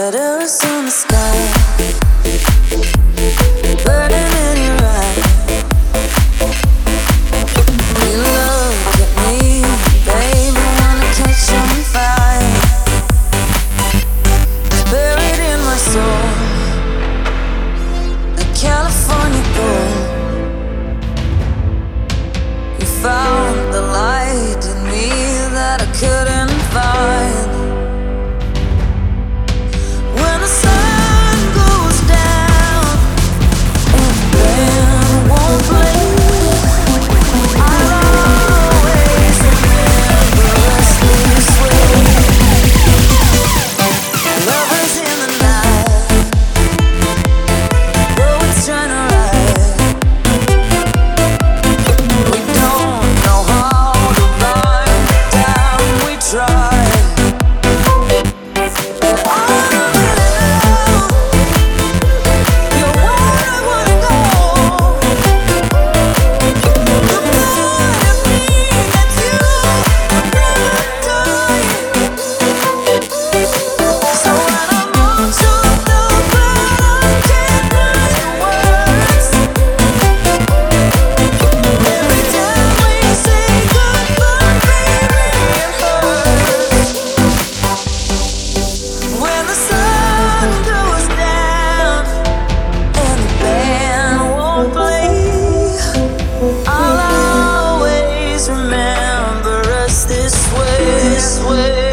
Shadows in the sky. this way.